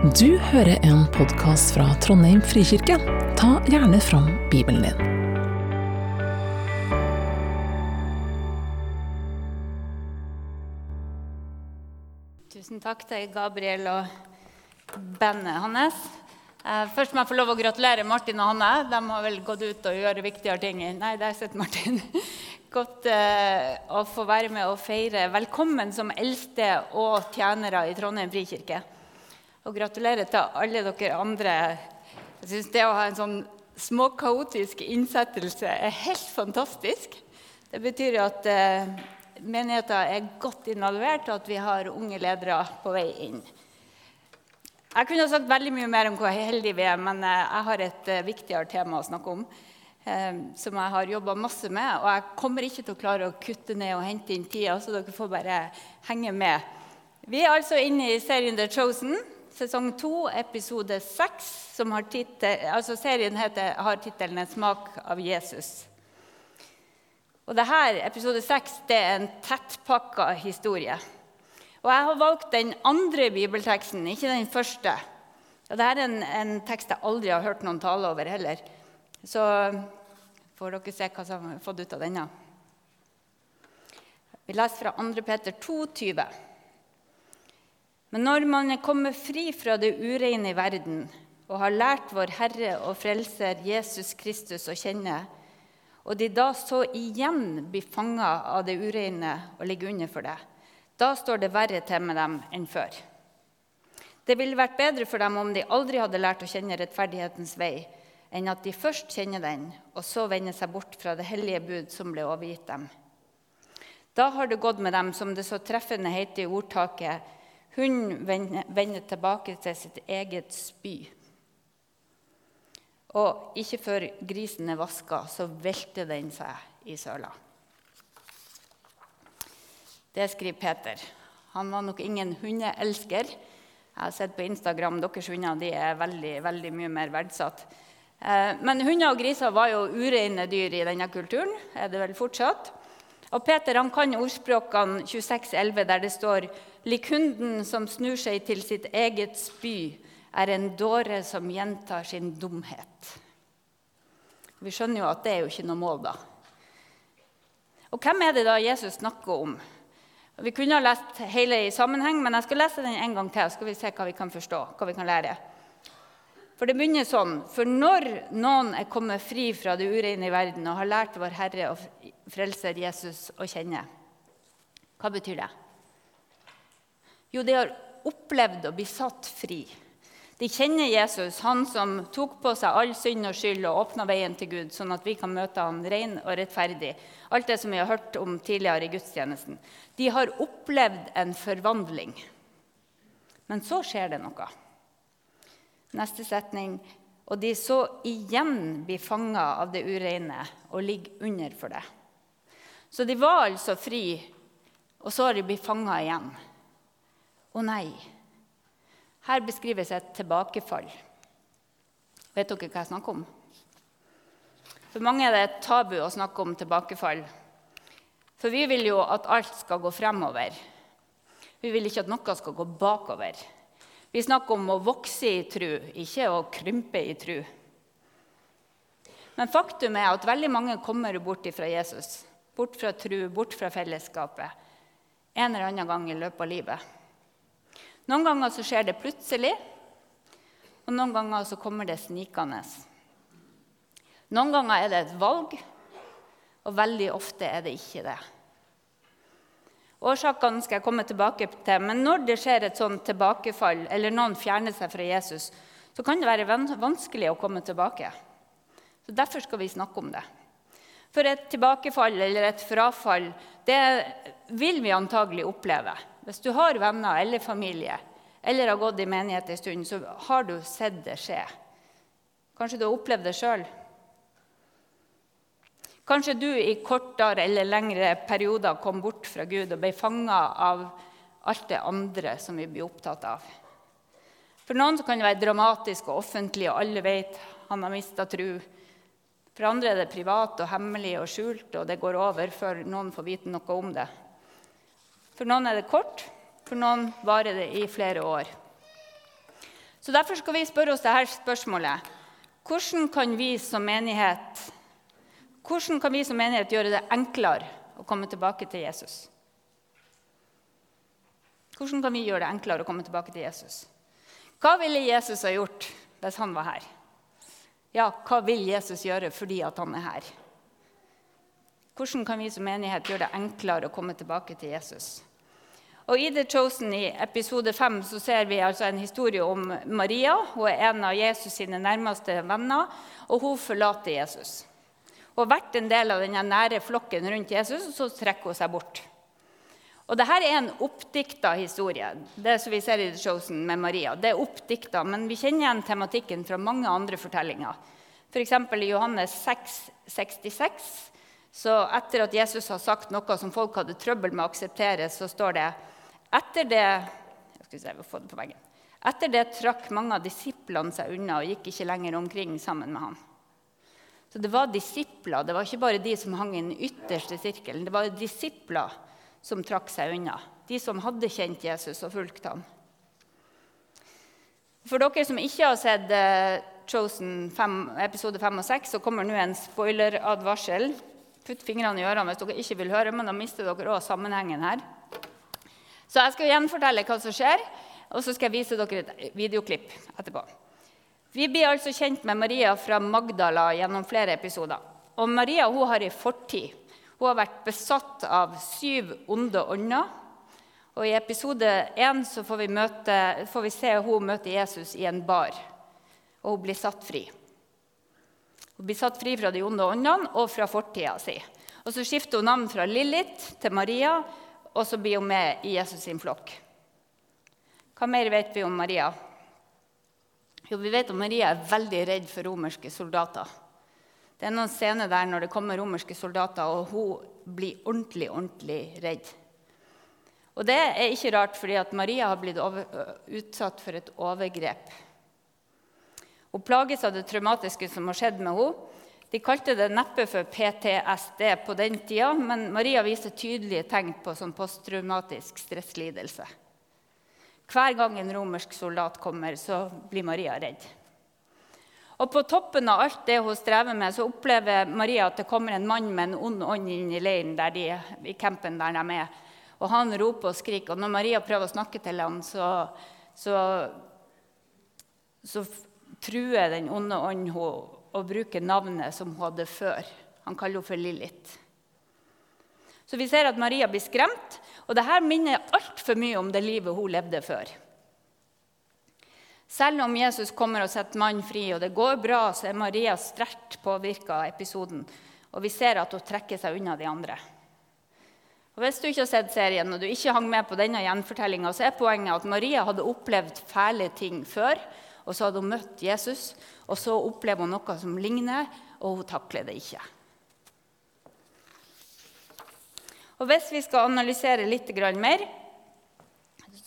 Du hører en podkast fra Trondheim frikirke. Ta gjerne fram Bibelen din. Tusen takk til Gabriel og bandet hans. Eh, Først må jeg få lov å gratulere Martin og Hanne. De har vel gått ut og gjøre viktigere ting. Nei, der sitter Martin. Godt eh, å få være med og feire velkommen som eldste og tjenere i Trondheim frikirke. Og gratulerer til alle dere andre. Jeg syns det å ha en sånn småkaotisk innsettelse er helt fantastisk. Det betyr at eh, menigheten er godt involvert, og at vi har unge ledere på vei inn. Jeg kunne sagt veldig mye mer om hvor heldige vi er, men eh, jeg har et eh, viktigere tema å snakke om. eh, Som jeg har jobba masse med. Og jeg kommer ikke til å klare å kutte ned og hente inn tida, så dere får bare henge med. Vi er altså inne i serien The Chosen, sesong to, episode seks. Som har titel, altså serien heter, har tittelen 'En smak av Jesus'. Og her, episode seks, det er en tettpakka historie. Og jeg har valgt den andre bibelteksten, ikke den første. Og dette er en, en tekst jeg aldri har hørt noen tale over heller. Så får dere se hva som har fått ut av denne. Vi leser fra 2. Peter 2,20. Men når man er kommet fri fra det ureine i verden og har lært vår Herre og Frelser Jesus Kristus å kjenne, og de da så igjen blir fanga av det ureine og ligger under for det, da står det verre til med dem enn før. Det ville vært bedre for dem om de aldri hadde lært å kjenne rettferdighetens vei, enn at de først kjenner den, og så vender seg bort fra det hellige bud som ble overgitt dem. Da har det gått med dem som det så treffende heter i ordtaket hun vender tilbake til sitt eget spy. Og ikke før grisen er vaska, så velter den seg i søla. Det skriver Peter. Han var nok ingen hundeelsker. Jeg har sett på Instagram deres hunder de er veldig, veldig mye mer verdsatt. Eh, Men hunder og griser var jo ureine dyr i denne kulturen. er det vel fortsatt. Og Peter han kan ordspråkene 26,11, der det står Lik hunden som snur seg til sitt eget spy, er en dåre som gjentar sin dumhet. Vi skjønner jo at det er jo ikke noe mål, da. Og hvem er det da Jesus snakker om? Vi kunne ha lest hele i sammenheng, men jeg skal lese den en gang til. så skal vi se hva vi kan forstå, hva vi kan lære. For det begynner sånn For når noen er kommet fri fra det ureine i verden og har lært vår Herre og Frelser Jesus å kjenne Hva betyr det? Jo, de har opplevd å bli satt fri. De kjenner Jesus, han som tok på seg all synd og skyld og åpna veien til Gud, sånn at vi kan møte ham ren og rettferdig. Alt det som vi har hørt om tidligere i gudstjenesten. De har opplevd en forvandling. Men så skjer det noe. Neste setning. Og de så igjen blir fanga av det ureine og ligger under for det. Så de var altså fri, og så har de blitt fanga igjen. Å nei. Her beskrives et tilbakefall. Vet dere hva jeg snakker om? For mange er det et tabu å snakke om tilbakefall. For vi vil jo at alt skal gå fremover. Vi vil ikke at noe skal gå bakover. Vi snakker om å vokse i tru, ikke å krympe i tru. Men faktum er at veldig mange kommer bort fra Jesus. Bort fra tru, bort fra fellesskapet. En eller annen gang i løpet av livet. Noen ganger så skjer det plutselig, og noen ganger så kommer det snikende. Noen ganger er det et valg, og veldig ofte er det ikke det. Årsakene skal jeg komme tilbake til, men når det skjer et sånt tilbakefall, eller noen fjerner seg fra Jesus, så kan det være vanskelig å komme tilbake. Så Derfor skal vi snakke om det. For et tilbakefall eller et frafall det vil vi antagelig oppleve. Hvis du har venner eller familie eller har gått i menighet en stund, så har du sett det skje. Kanskje du har opplevd det sjøl. Kanskje du i kortere eller lengre perioder kom bort fra Gud og ble fanga av alt det andre som vi blir opptatt av. For noen kan det være dramatisk og offentlig, og alle vet han har mista tru. For andre er det privat og hemmelig og skjult, og det går over før noen får vite noe om det. For noen er det kort, for noen varer det i flere år. Så Derfor skal vi spørre oss dette spørsmålet. Hvordan kan vi som menighet, kan vi som menighet gjøre det enklere å komme tilbake til Jesus? Hvordan kan vi gjøre det enklere å komme tilbake til Jesus? Hva ville Jesus ha gjort hvis han var her? Ja, hva vil Jesus gjøre fordi han er her? Hvordan kan vi som menighet gjøre det enklere å komme tilbake til Jesus? Og I The Chosen i episode 5 så ser vi altså en historie om Maria. Hun er en av Jesus sine nærmeste venner, og hun forlater Jesus. Hun har vært en del av den nære flokken rundt Jesus, og så trekker hun seg bort. Og Dette er en oppdikta historie, det som vi ser i The Chosen med Maria. Det er oppdikta, men vi kjenner igjen tematikken fra mange andre fortellinger. F.eks. For i Johannes 6, 66, så etter at Jesus har sagt noe som folk hadde trøbbel med å akseptere, så står det etter det, se, Etter det trakk mange av disiplene seg unna og gikk ikke lenger omkring sammen med ham. Så det var disipler, det var ikke bare de som hang i den ytterste sirkelen. Det var disipler som trakk seg unna. De som hadde kjent Jesus og fulgt ham. For dere som ikke har sett uh, Chosen 5, episode 5 og 6, så kommer nå en spoileradvarsel. Putt fingrene i ørene hvis dere ikke vil høre, men da mister dere òg sammenhengen her. Så jeg skal gjenfortelle hva som skjer, og så skal jeg vise dere et videoklipp etterpå. Vi blir altså kjent med Maria fra Magdala gjennom flere episoder. Og Maria hun har en fortid. Hun har vært besatt av syv onde ånder. Og I episode 1 får får vi se hun møte Jesus i en bar. Og hun blir satt fri. Hun blir satt fri fra de onde åndene og fra fortida si. Og Så skifter hun navn fra Lillit til Maria, og så blir hun med i Jesus sin flokk. Hva mer vet vi om Maria? Jo, Vi vet at Maria er veldig redd for romerske soldater. Det er noen scener der når det kommer romerske soldater, og hun blir ordentlig, ordentlig redd. Og Det er ikke rart, fordi at Maria har blitt over, utsatt for et overgrep. Hun plages av det traumatiske som har skjedd med henne. De kalte det neppe for PTSD på den tida, men Maria viser tydelige tegn på sånn posttraumatisk stresslidelse. Hver gang en romersk soldat kommer, så blir Maria redd. Og På toppen av alt det hun strever med, så opplever Maria at det kommer en mann med en ond ånd inn i leiren der de, i campen der de er. Og Han roper og skriker. Og når Maria prøver å snakke til ham, så, så, så truer den onde ånd henne å bruke navnet som hun hadde før. Han kaller henne for Lilith. Så vi ser at Maria blir skremt, og dette minner altfor mye om det livet hun levde før. Selv om Jesus kommer og setter mannen fri, og det går bra, så er Maria sterkt påvirka av episoden. Og vi ser at hun trekker seg unna de andre. Og Hvis du ikke har sett serien og du ikke hang med på denne gjenfortellinga, så er poenget at Maria hadde opplevd fæle ting før, og så hadde hun møtt Jesus, og så opplever hun noe som ligner, og hun takler det ikke. Og Hvis vi skal analysere litt mer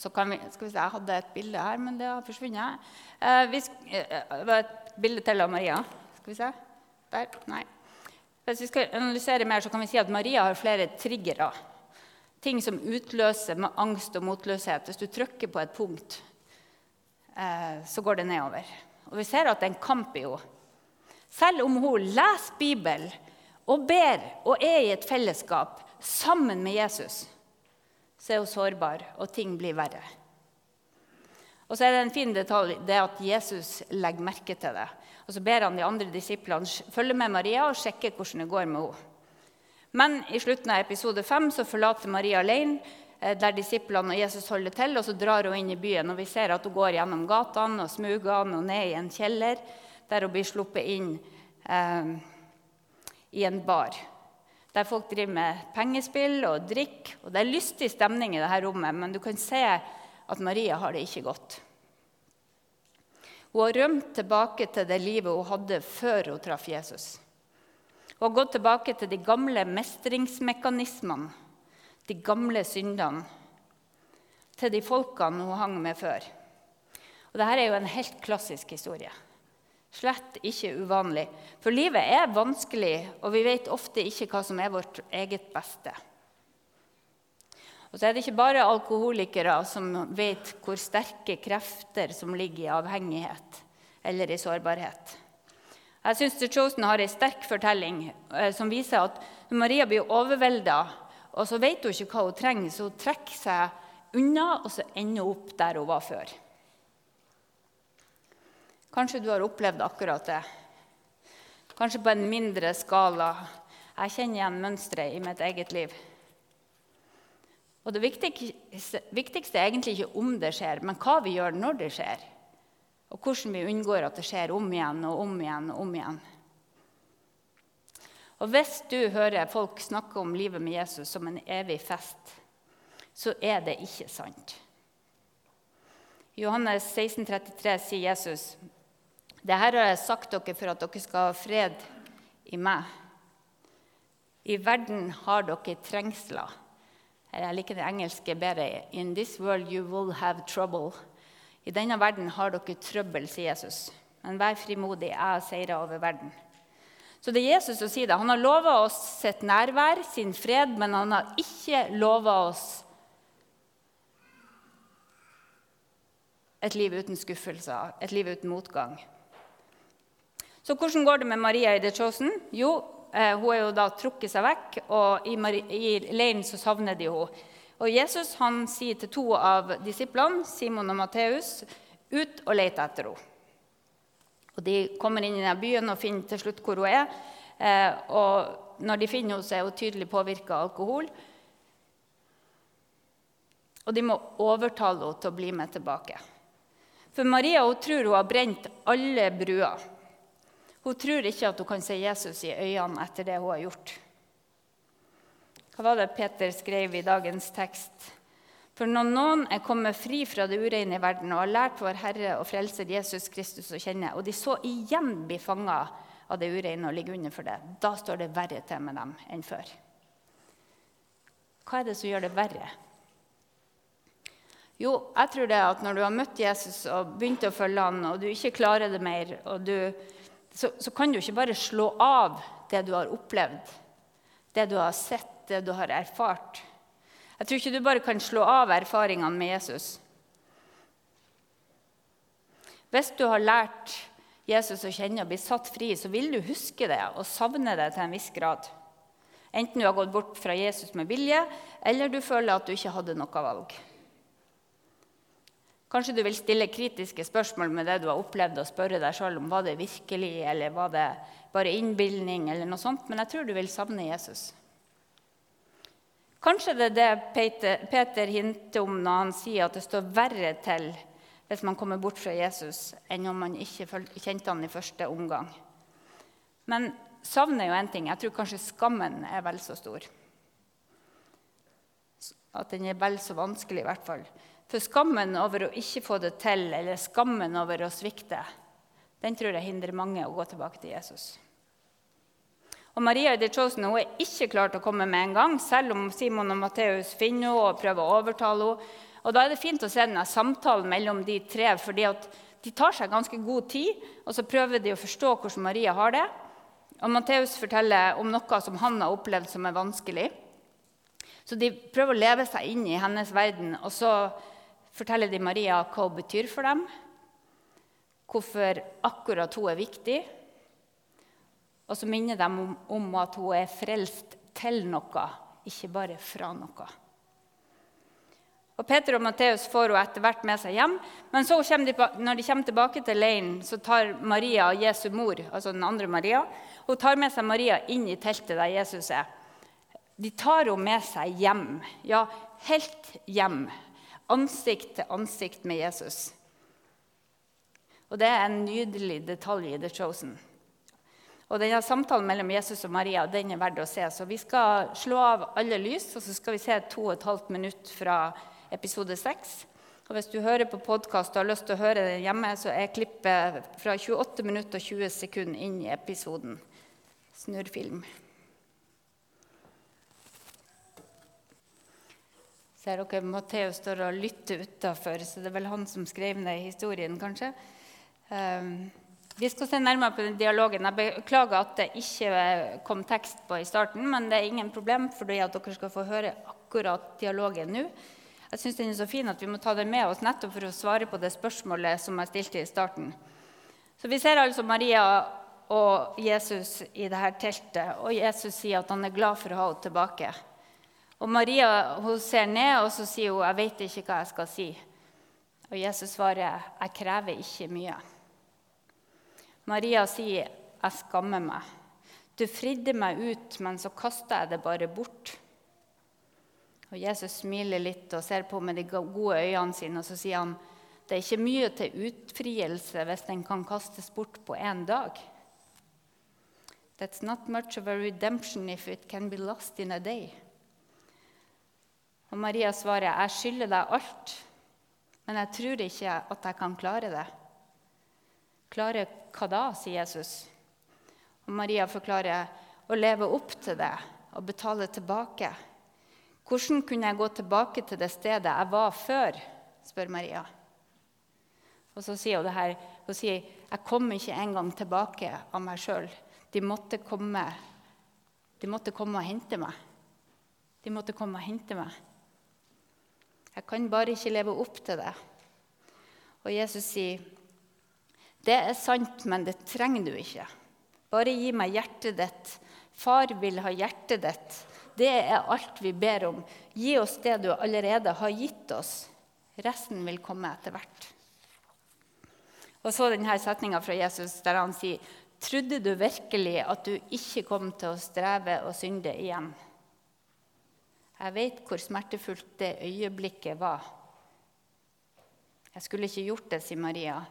så kan vi, skal vi se, Jeg hadde et bilde her, men det har forsvunnet. Eh, vi, eh, det var et bilde til av Maria. Skal vi se? Der. Nei. Hvis vi skal analysere mer, så kan vi si at Maria har flere triggere. Ting som utløser angst og motløshet. Hvis du trykker på et punkt, eh, så går det nedover. Og vi ser at det er en kamp i henne. Selv om hun leser Bibelen og ber og er i et fellesskap sammen med Jesus, så er hun sårbar, og ting blir verre. Og så er det en fin detalj det at Jesus legger merke til det. Og Så ber han de andre disiplene følge med Maria og sjekke hvordan det går med henne. Men i slutten av episode 5 så forlater Maria alene Eh, der disiplene og Jesus holder til. og Så drar hun inn i byen, og vi ser at hun går gjennom gatene og smugene og ned i en kjeller, der hun blir sluppet inn eh, i en bar. Der folk driver med pengespill og drikk. Og det er lystig stemning i dette rommet, men du kan se at Maria har det ikke godt. Hun har rømt tilbake til det livet hun hadde før hun traff Jesus. Hun har gått tilbake til de gamle mestringsmekanismene de gamle syndene til de folkene hun hang med før. Og Dette er jo en helt klassisk historie. Slett ikke uvanlig. For livet er vanskelig, og vi vet ofte ikke hva som er vårt eget beste. Og så er det ikke bare alkoholikere som vet hvor sterke krefter som ligger i avhengighet eller i sårbarhet. Jeg syns The Chosen har en sterk fortelling eh, som viser at Maria blir overvelda, og så vet hun ikke hva hun trenger, så hun trekker seg unna, og så ender hun opp der hun var før. Kanskje du har opplevd akkurat det. Kanskje på en mindre skala. Jeg kjenner igjen mønsteret i mitt eget liv. Og Det viktigste, viktigste, er egentlig ikke om det skjer, men hva vi gjør når det skjer. Og hvordan vi unngår at det skjer om igjen og om igjen og om igjen. Og Hvis du hører folk snakke om livet med Jesus som en evig fest, så er det ikke sant. Johannes 16, 33 sier Jesus det her har jeg sagt dere for at dere skal ha fred i meg. I verden har dere trengsler. Jeg liker det engelske bedre. In this world you will have trouble. I denne verden har dere trøbbel, sier Jesus. Men vær frimodig, jeg har seira over verden. Så det er Jesus som sier det. Han har lova oss sitt nærvær, sin fred, men han har ikke lova oss et liv uten skuffelser, et liv uten motgang. Så hvordan går det med Maria i The Chosen? Jo, eh, hun er jo da trukket seg vekk, og i, leiren så savner de henne. Og Jesus han sier til to av disiplene, Simon og Matteus, ut og lete etter henne. Og De kommer inn i denne byen og finner til slutt hvor hun er. Eh, og når de finner henne, så er hun tydelig påvirka av alkohol. Og de må overtale henne til å bli med tilbake. For Maria hun tror hun har brent alle bruer. Hun tror ikke at hun kan se Jesus i øynene etter det hun har gjort. Hva var det Peter skrev i dagens tekst? For når noen er kommet fri fra det ureine i verden og har lært vår Herre og Frelser Jesus Kristus å kjenne, og de så igjen blir fanga av det ureine og ligger under for det, da står det verre til med dem enn før. Hva er det som gjør det verre? Jo, jeg tror det er at når du har møtt Jesus og begynt å følge han, og du ikke klarer det mer, du så, så, kan du ikke bare slå av det du har opplevd, det du har sett, det du har erfart. Jeg tror ikke du bare kan slå av erfaringene med Jesus. Hvis du har lært Jesus å kjenne og bli satt fri, så vil du huske det og savne det til en viss grad. Enten du har gått bort fra Jesus med vilje, eller du føler at du ikke hadde noe valg. Kanskje du vil stille kritiske spørsmål med det du har opplevd, og spørre deg sjøl om var det virkelig, eller var det bare innbilning, eller noe sånt. Men jeg tror du vil savne Jesus. Kanskje det er det Peter hinter om når han sier at det står verre til hvis man kommer bort fra Jesus, enn om man ikke kjente han i første omgang. Men savnet er jo én ting. Jeg tror kanskje skammen er vel så stor. At den er vel så vanskelig, i hvert fall. For skammen over å ikke få det til, eller skammen over å svikte, den tror jeg hindrer mange å gå tilbake til Jesus. Og Maria the Chosen hun er ikke klar til å komme med en gang, selv om Simon og Matteus finner henne og prøver å overtale henne. Og Da er det fint å se denne samtalen mellom de tre, fordi de tar seg ganske god tid, og så prøver de å forstå hvordan Maria har det. Og Matteus forteller om noe som han har opplevd som er vanskelig. Så de prøver å leve seg inn i hennes verden. og så forteller de Maria hva hun betyr for dem, hvorfor akkurat hun er viktig. Og så minner de om, om at hun er frelst til noe, ikke bare fra noe. Og Peter og Matteus får hun etter hvert med seg hjem. Men de, når de kommer tilbake til leiren, så tar Maria, Jesu mor, altså den andre Maria, hun tar med seg Maria inn i teltet der Jesus er. De tar henne med seg hjem. Ja, helt hjem ansikt til ansikt med Jesus. Og Det er en nydelig detalj i The Chosen. Og denne Samtalen mellom Jesus og Maria den er verdt å se. Så Vi skal slå av alle lys, og så skal vi se to og et halvt minutt fra episode 6. Og Hvis du hører på podkast og har lyst til å høre den hjemme, så er klippet fra 28 minutter og 20 sekunder inn i episoden. Snurrfilm. Ser dere Matteus står og lytter utafor, så det er vel han som skrev ned historien, kanskje. Um, vi skal se nærmere på den dialogen. Jeg beklager at det ikke kom tekst på i starten, men det er ingen problem, fordi at dere skal få høre akkurat dialogen nå. Jeg syns den er så fin at vi må ta den med oss nettopp for å svare på det spørsmålet som jeg stilte i starten. Så Vi ser altså Maria og Jesus i dette teltet, og Jesus sier at han er glad for å ha henne tilbake. Og Maria hun ser ned og så sier hun, 'Jeg vet ikke hva jeg skal si'. Og Jesus svarer, 'Jeg krever ikke mye'. Maria sier, 'Jeg skammer meg'. Du fridde meg ut, men så kasta jeg det bare bort. Og Jesus smiler litt og ser på med de gode øynene sine, og så sier han det er ikke mye til utfrielse hvis den kan kastes bort på én dag. That's not much of a redemption if it can be lost in a day. Og Maria svarer, jeg skylder deg alt, men jeg tror ikke at jeg kan klare det. Klare hva da, sier Jesus. Og Maria forklarer, å leve opp til det og betale tilbake. Hvordan kunne jeg gå tilbake til det stedet jeg var før? spør Maria. Og så sier hun det her, hun sier, jeg kom ikke engang tilbake av meg sjøl. De, måtte komme, de måtte komme og hente meg. De måtte komme og hente meg. Jeg kan bare ikke leve opp til det. Og Jesus sier, 'Det er sant, men det trenger du ikke.' 'Bare gi meg hjertet ditt. Far vil ha hjertet ditt.' Det er alt vi ber om. Gi oss det du allerede har gitt oss. Resten vil komme etter hvert. Og så denne setninga fra Jesus der han sier, 'Trodde du virkelig at du ikke kom til å streve og synde igjen?' Jeg vet hvor smertefullt det øyeblikket var. Jeg skulle ikke gjort det, sier Maria.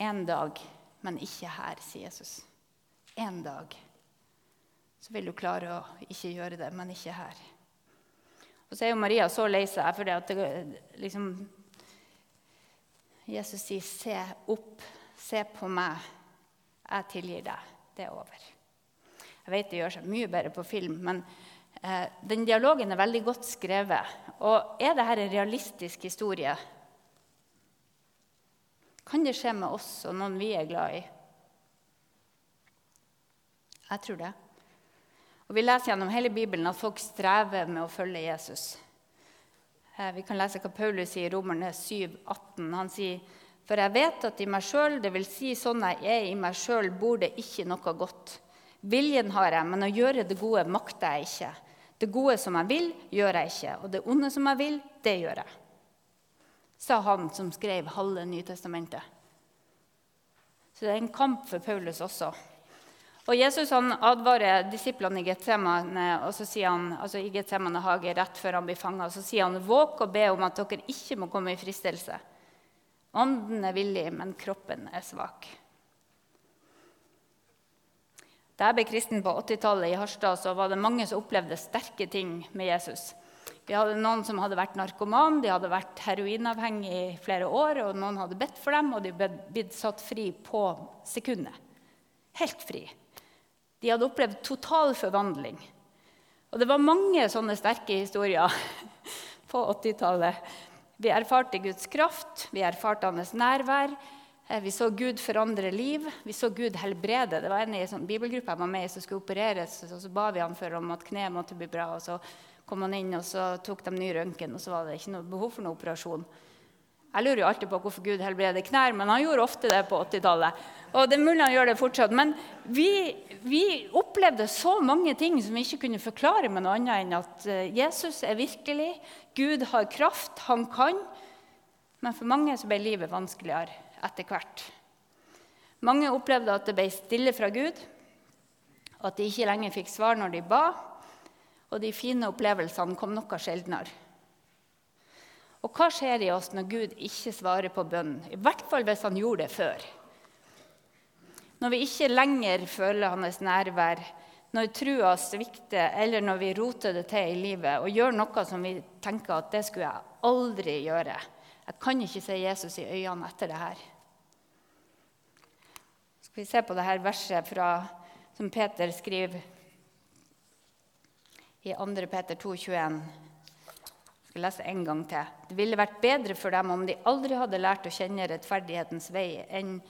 En dag, men ikke her, sier Jesus. En dag så vil du klare å ikke gjøre det, men ikke her. Og så er jo Maria så lei seg fordi at det, liksom, Jesus sier, 'Se opp, se på meg. Jeg tilgir deg. Det er over.' Jeg vet det gjør seg mye bedre på film, men eh, den dialogen er veldig godt skrevet. Og er dette en realistisk historie? Kan det skje med oss og noen vi er glad i? Jeg tror det. Og Vi leser gjennom hele Bibelen at folk strever med å følge Jesus. Eh, vi kan lese hva Paulus sier i Romerne 7, 18. Han sier for jeg vet at i meg sjøl, dvs. Si sånn jeg er i meg sjøl, bor det ikke noe godt. Viljen har jeg, men å gjøre det gode makter jeg ikke. Det gode som jeg vil, gjør jeg ikke, og det onde som jeg vil, det gjør jeg. Sa han som skrev halve Nytestamentet. Så det er en kamp for Paulus også. Og Jesus han advarer disiplene i Getsemane, og så sier han, altså i Getsemane hage rett før han blir fanga. Så sier han, våk og be om at dere ikke må komme i fristelse. Ånden er villig, men kroppen er svak. Da jeg ble kristen på 80-tallet i Harstad, så var det mange som opplevde sterke ting med Jesus. Vi hadde noen som hadde vært narkoman, de hadde vært heroinavhengig i flere år. og Noen hadde bedt for dem, og de ble blitt satt fri på sekundet. Helt fri. De hadde opplevd total forvandling. Og det var mange sånne sterke historier på 80-tallet. Vi erfarte Guds kraft, vi erfarte hans nærvær. Eh, vi så Gud forandre liv, vi så Gud helbrede. Det var en i en sånn bibelgruppe jeg var med i som skulle opereres. og Så ba vi han for om at kneet måtte bli bra. og Så kom han inn, og så tok de ny røntgen, og så var det ikke noe behov for noen operasjon. Jeg lurer jo alltid på hvorfor Gud helbreder knær, men han gjorde ofte det på 80-tallet. Og det er mulig han gjør det fortsatt. Men vi, vi, opplevde så mange ting som vi ikke kunne forklare med noe annet enn at eh, Jesus er virkelig, Gud har kraft, han kan. Men for mange så ble livet vanskeligere etter hvert. Mange opplevde at det ble stille fra Gud, at de ikke lenger fikk svar når de ba, og de fine opplevelsene kom noe sjeldnere. Og hva skjer i oss når Gud ikke svarer på bønnen? I hvert fall hvis han gjorde det før. Når vi ikke lenger føler hans nærvær, når trua svikter, eller når vi roter det til i livet og gjør noe som vi tenker at det skulle jeg aldri gjøre. Jeg kan ikke se Jesus i øynene etter det her. Skal vi se på dette verset fra, som Peter skriver i 2. Peter 2, 21 skal lese en gang til. Det ville vært bedre for dem om de aldri hadde lært å kjenne rettferdighetens vei, enn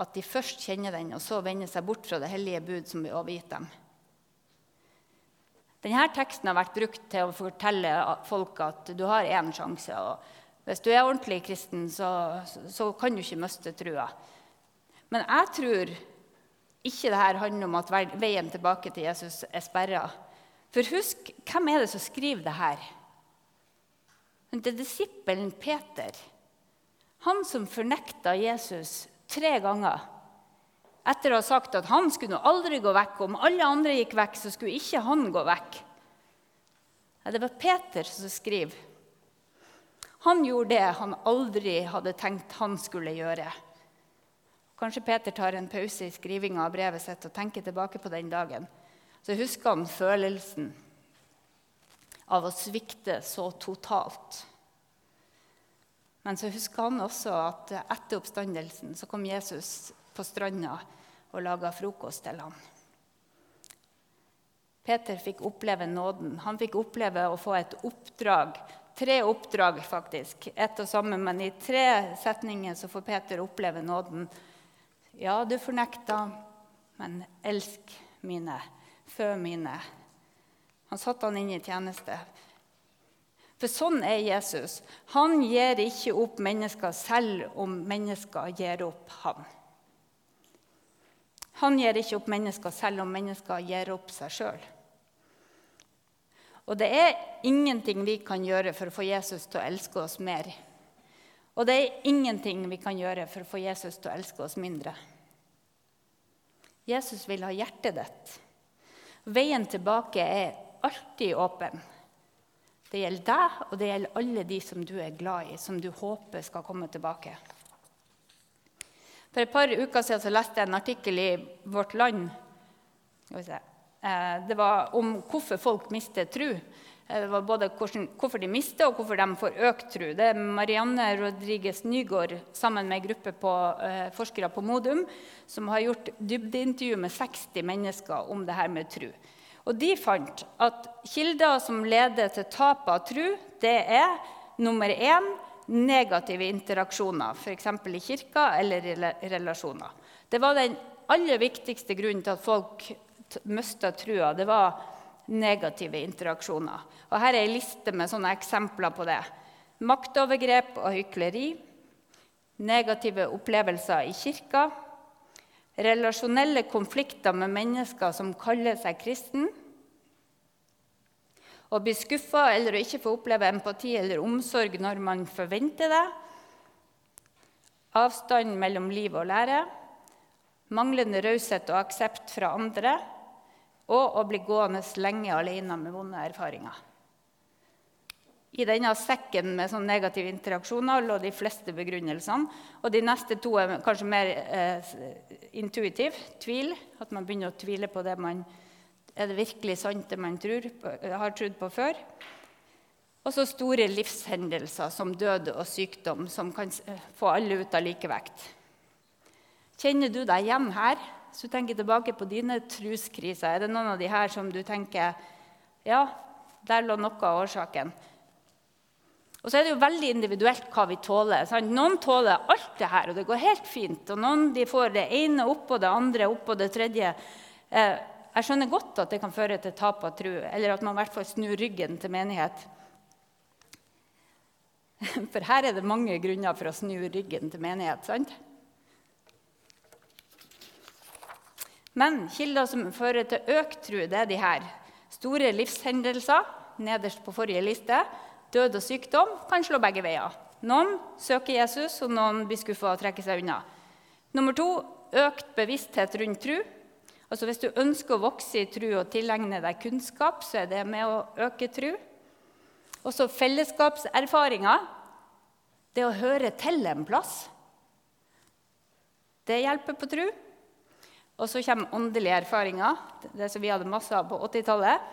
at de først kjenner den, og så vender seg bort fra det hellige bud som blir overgitt dem. Denne teksten har vært brukt til å fortelle folk at du har én sjanse. og Hvis du er ordentlig kristen, så, så kan du ikke miste trua. Men jeg tror ikke dette handler om at veien tilbake til Jesus er sperra. For husk, hvem er det som skriver det her? Det er disippelen Peter. Han som fornekta Jesus tre ganger etter å ha sagt at han skulle aldri gå vekk. Om alle andre gikk vekk, så skulle ikke han gå vekk. Det var Peter som skriver. Han gjorde det han aldri hadde tenkt han skulle gjøre. Kanskje Peter tar en pause i skrivinga av brevet sitt og tenker tilbake på den dagen. Så husker han følelsen av å svikte så totalt. Men så husker han også at etter oppstandelsen så kom Jesus på stranda og laga frokost til ham. Peter fikk oppleve nåden. Han fikk oppleve å få et oppdrag. Tre oppdrag, faktisk. Ett og samme, men i tre setninger så får Peter oppleve nåden. Ja, du fornekta, men elsk mine, fø mine. Han satte han inn i tjeneste. For sånn er Jesus. Han gir ikke opp mennesker selv om mennesker gir opp ham. Han gir ikke opp mennesker selv om mennesker gir opp seg sjøl. Og det er ingenting vi kan gjøre for å få Jesus til å elske oss mer. Og det er ingenting vi kan gjøre for å få Jesus til å elske oss mindre. Jesus vil ha hjertet ditt. Veien tilbake er alltid åpen. Det gjelder deg, og det gjelder alle de som du er glad i, som du håper skal komme tilbake. For et par uker siden leste jeg en artikkel i Vårt Land eh, det var om hvorfor folk mister tro. Eh, det var både hvorfor de mister, og hvorfor de får økt tro. Det er Marianne Rodriguez Nygaard sammen med en gruppe på, eh, forskere på Modum som har gjort dybdeintervju med 60 mennesker om det her med tro. Og de fant at kilder som leder til tap av tro, det er nummer én negative interaksjoner, f.eks. i kirka eller i relasjoner. Det var den aller viktigste grunnen til at folk mista trua. Det var negative interaksjoner. Og her er ei liste med sånne eksempler på det. Maktovergrep og hykleri. Negative opplevelser i kirka. Relasjonelle konflikter med mennesker som kaller seg kristen. Å bli skuffa eller å ikke få oppleve empati eller omsorg når man forventer det. Avstand mellom liv og lære. Manglende raushet og aksept fra andre. Og å bli gående lenge alene med vonde erfaringer. I denne sekken med sånn negative interaksjoner lå de fleste begrunnelsene. Og de neste to er kanskje mer eh, intuitiv. Tvil. At man begynner å tvile på det man er det virkelig sant, det man tror, har trodd på før? Og så store livshendelser som død og sykdom, som kan få alle ut av likevekt. Kjenner du deg igjen her? Så du tenker tilbake på dine truskriser. Er det noen av de her som du tenker Ja, der lå noe av årsaken. Og så er det jo veldig individuelt hva vi tåler. Sant? Noen tåler alt det her, og det går helt fint. Og noen de får det ene oppå det andre oppå det tredje. Eh, jeg skjønner godt at det kan føre til tap av tru, eller at man i hvert fall snur ryggen til menighet. For her er det mange grunner for å snu ryggen til menighet. sant? Men kilder som fører til økt tro, det er de her. Store livshendelser nederst på forrige liste. Død og sykdom kan slå begge veier. Noen søker Jesus, og noen blir skuffa og trekker seg unna. Nummer to økt bevissthet rundt tro. Altså Hvis du ønsker å vokse i tro og tilegne deg kunnskap, så er det med å øke tro. Også fellesskapserfaringer. Det å høre til en plass. Det hjelper på tro. Og så kommer åndelige erfaringer, det som vi hadde masse av på 80-tallet.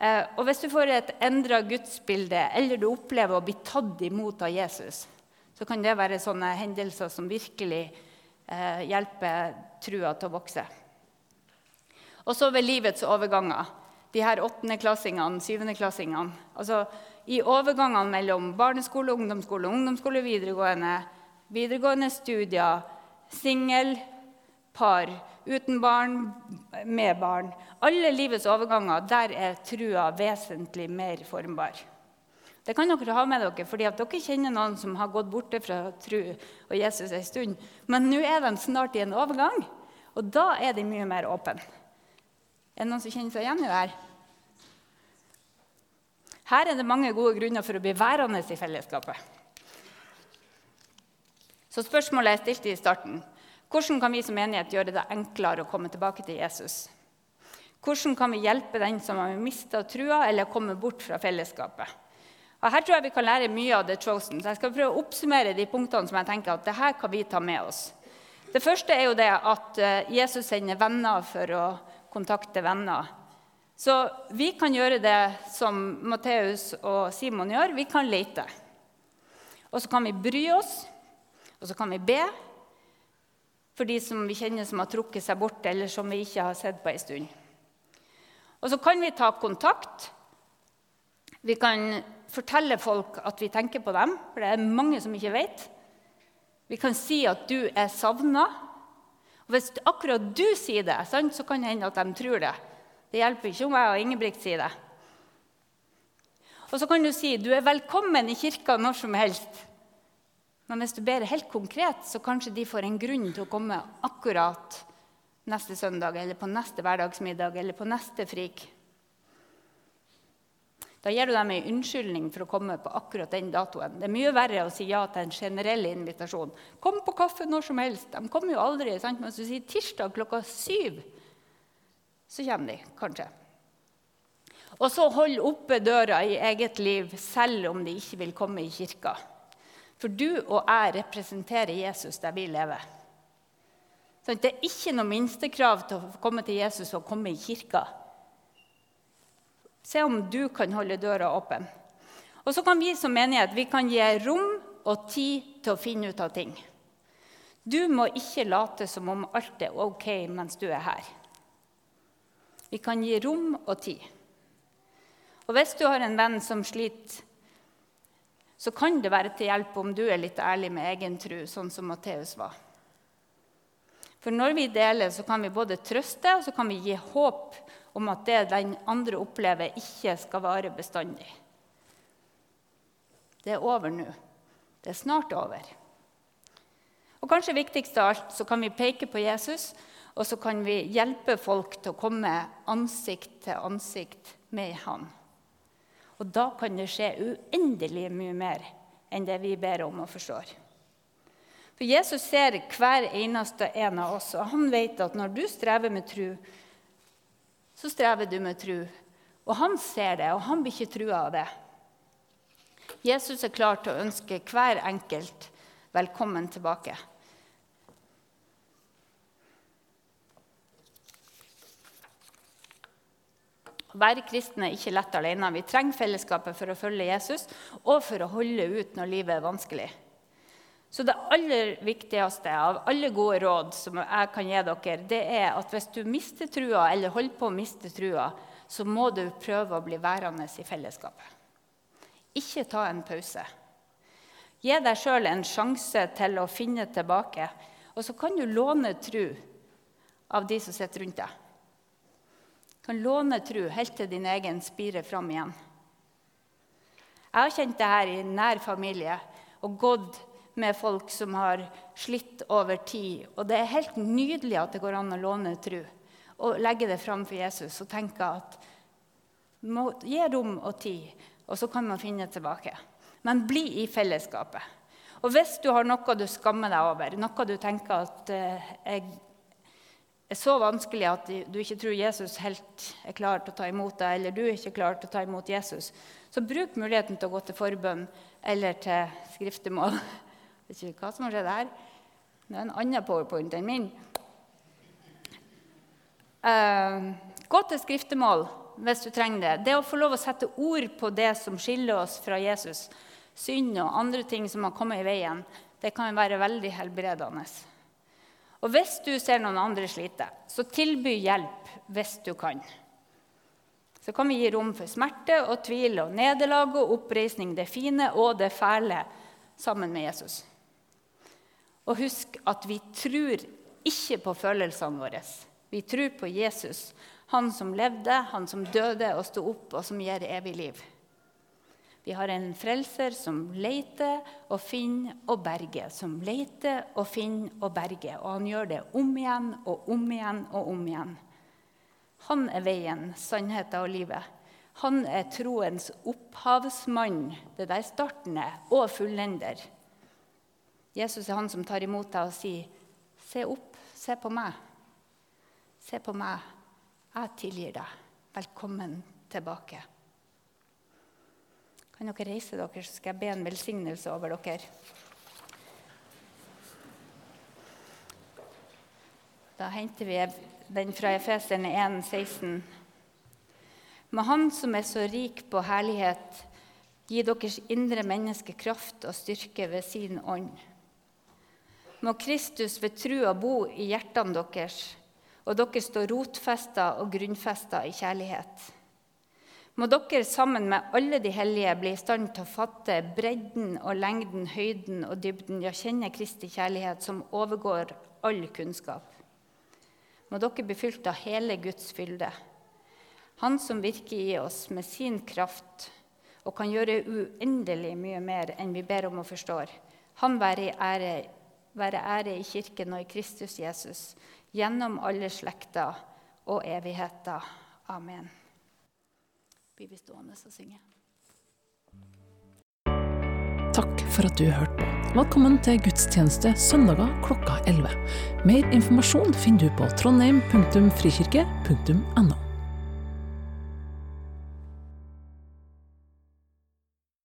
Eh, og hvis du får et endra gudsbilde, eller du opplever å bli tatt imot av Jesus, så kan det være sånne hendelser som virkelig eh, hjelper trua til å vokse. Og så ved livets overganger. De her åttendeklassingene, syvendeklassingene. Altså, I overgangene mellom barneskole, ungdomsskole, ungdomsskole, videregående, videregående studier, singel, par, uten barn, med barn. Alle livets overganger, der er trua vesentlig mer formbar. Det kan dere ha med dere, fordi dere kjenner noen som har gått borte fra tru og Jesus en stund. Men nå er de snart i en overgang, og da er de mye mer åpne. Er det noen som kjenner seg igjen i det her? Her er det mange gode grunner for å bli værende i fellesskapet. Så spørsmålet jeg stilte i starten. Hvordan kan vi som menighet gjøre det enklere å komme tilbake til Jesus? Hvordan kan vi hjelpe den som har mista trua eller kommet bort fra fellesskapet? Og Her tror jeg vi kan lære mye av The Chosen. Så jeg skal prøve å oppsummere de punktene som jeg tenker at det her kan vi ta med oss. Det første er jo det at eh, Jesus sender venner for å kontakte venner. Så vi kan gjøre det som Matteus og Simon gjør. Vi kan lete. Og så kan vi bry oss, og så kan vi be for de som vi kjenner som har trukket seg bort, eller som vi ikke har sett på en stund. Og så kan vi ta kontakt. Vi kan fortelle folk at vi tenker på dem, for det er mange som ikke vet. Vi kan si at du er savna. Hvis akkurat du sier det, så kan det hende at de tror det. Det hjelper ikke om jeg og Ingebrigt sier det. Og så kan du si du er velkommen i kirka når som helst. Men hvis du ber helt konkret, så kanskje de får en grunn til å komme akkurat neste søndag eller på neste hverdagsmiddag eller på neste frik. Da gir du dem en unnskyldning for å komme på akkurat den datoen. Det er mye verre å si ja til en generell invitasjon. 'Kom på kaffe når som helst.' De kommer jo aldri. Sant? Men hvis du sier tirsdag klokka syv, så kommer de kanskje. Og så hold oppe døra i eget liv selv om de ikke vil komme i kirka. For du og jeg representerer Jesus der vi lever. Det er ikke noe minstekrav til å komme til Jesus og komme i kirka. Se om du kan holde døra åpen. Og så kan vi som menighet vi kan gi rom og tid til å finne ut av ting. Du må ikke late som om alt er ok mens du er her. Vi kan gi rom og tid. Og hvis du har en venn som sliter, så kan det være til hjelp om du er litt ærlig med egen tro, sånn som Matteus var. For når vi deler, så kan vi både trøste og så kan vi gi håp om at det den andre opplever, ikke skal vare bestandig. Det er over nå. Det er snart over. Og kanskje viktigst av alt så kan vi peke på Jesus, og så kan vi hjelpe folk til å komme ansikt til ansikt med han. Og da kan det skje uendelig mye mer enn det vi ber om og forstår. For Jesus ser hver eneste en av oss, og han vet at når du strever med tru, så strever du med tru. Og han ser det, og han blir ikke trua av det. Jesus er klar til å ønske hver enkelt velkommen tilbake. Å være kristen er ikke lett alene. Vi trenger fellesskapet for å følge Jesus og for å holde ut når livet er vanskelig. Så det aller viktigste av alle gode råd som jeg kan gi dere, det er at hvis du mister trua, eller holder på å miste trua, så må du prøve å bli værende i fellesskapet. Ikke ta en pause. Gi deg sjøl en sjanse til å finne tilbake. Og så kan du låne tru av de som sitter rundt deg. Kan låne tru helt til din egen spirer fram igjen. Jeg har kjent det her i nær familie og gått med folk som har slitt over tid. Og det er helt nydelig at det går an å låne tro og legge det fram for Jesus og tenke at må gi rom og tid, og så kan man finne tilbake. Men bli i fellesskapet. Og hvis du har noe du skammer deg over, noe du tenker at eh, er, er så vanskelig at du ikke tror Jesus helt er klar til å ta imot deg, eller du er ikke klar til å ta imot Jesus, så bruk muligheten til å gå til forbønn eller til skriftemål vet ikke hva som har skjedd her. Det er en annen powerpoint enn min. Uh, gå til skriftemål hvis du trenger det. Det å få lov å sette ord på det som skiller oss fra Jesus, synd og andre ting som har kommet i veien, det kan være veldig helbredende. Og hvis du ser noen andre slite, så tilby hjelp hvis du kan. Så kan vi gi rom for smerte og tvil og nederlag og oppreisning, det fine og det fæle, sammen med Jesus. Og husk at vi tror ikke på følelsene våre. Vi tror på Jesus, han som levde, han som døde og sto opp, og som gir evig liv. Vi har en frelser som leter og finner og berger. Som leter og finner og berger. Og han gjør det om igjen og om igjen og om igjen. Han er veien, sannheten og livet. Han er troens opphavsmann, det der starten er, og fullender. Jesus er han som tar imot deg og sier, 'Se opp, se på meg.' Se på meg. Jeg tilgir deg. Velkommen tilbake. Kan dere reise dere, så skal jeg be en velsignelse over dere. Da henter vi den fra Efeserne 1, 16. Med Han som er så rik på herlighet, gi deres indre menneske kraft og styrke ved sin ånd. Må Kristus ved trua bo i hjertene deres, og dere stå rotfesta og grunnfesta i kjærlighet. Må dere sammen med alle de hellige bli i stand til å fatte bredden og lengden, høyden og dybden, ja, kjenne Kristi kjærlighet, som overgår all kunnskap. Må dere bli fylt av hele Guds fylde. Han som virker i oss med sin kraft og kan gjøre uendelig mye mer enn vi ber om og forstår. Han være ære, være ære i Kirken og i Kristus Jesus, gjennom alle slekter og evigheter. Amen blir vi stående og synge. Takk for at du hørte på. Velkommen til gudstjeneste søndager klokka 11. Mer informasjon finner du på trondheim.frikirke.no.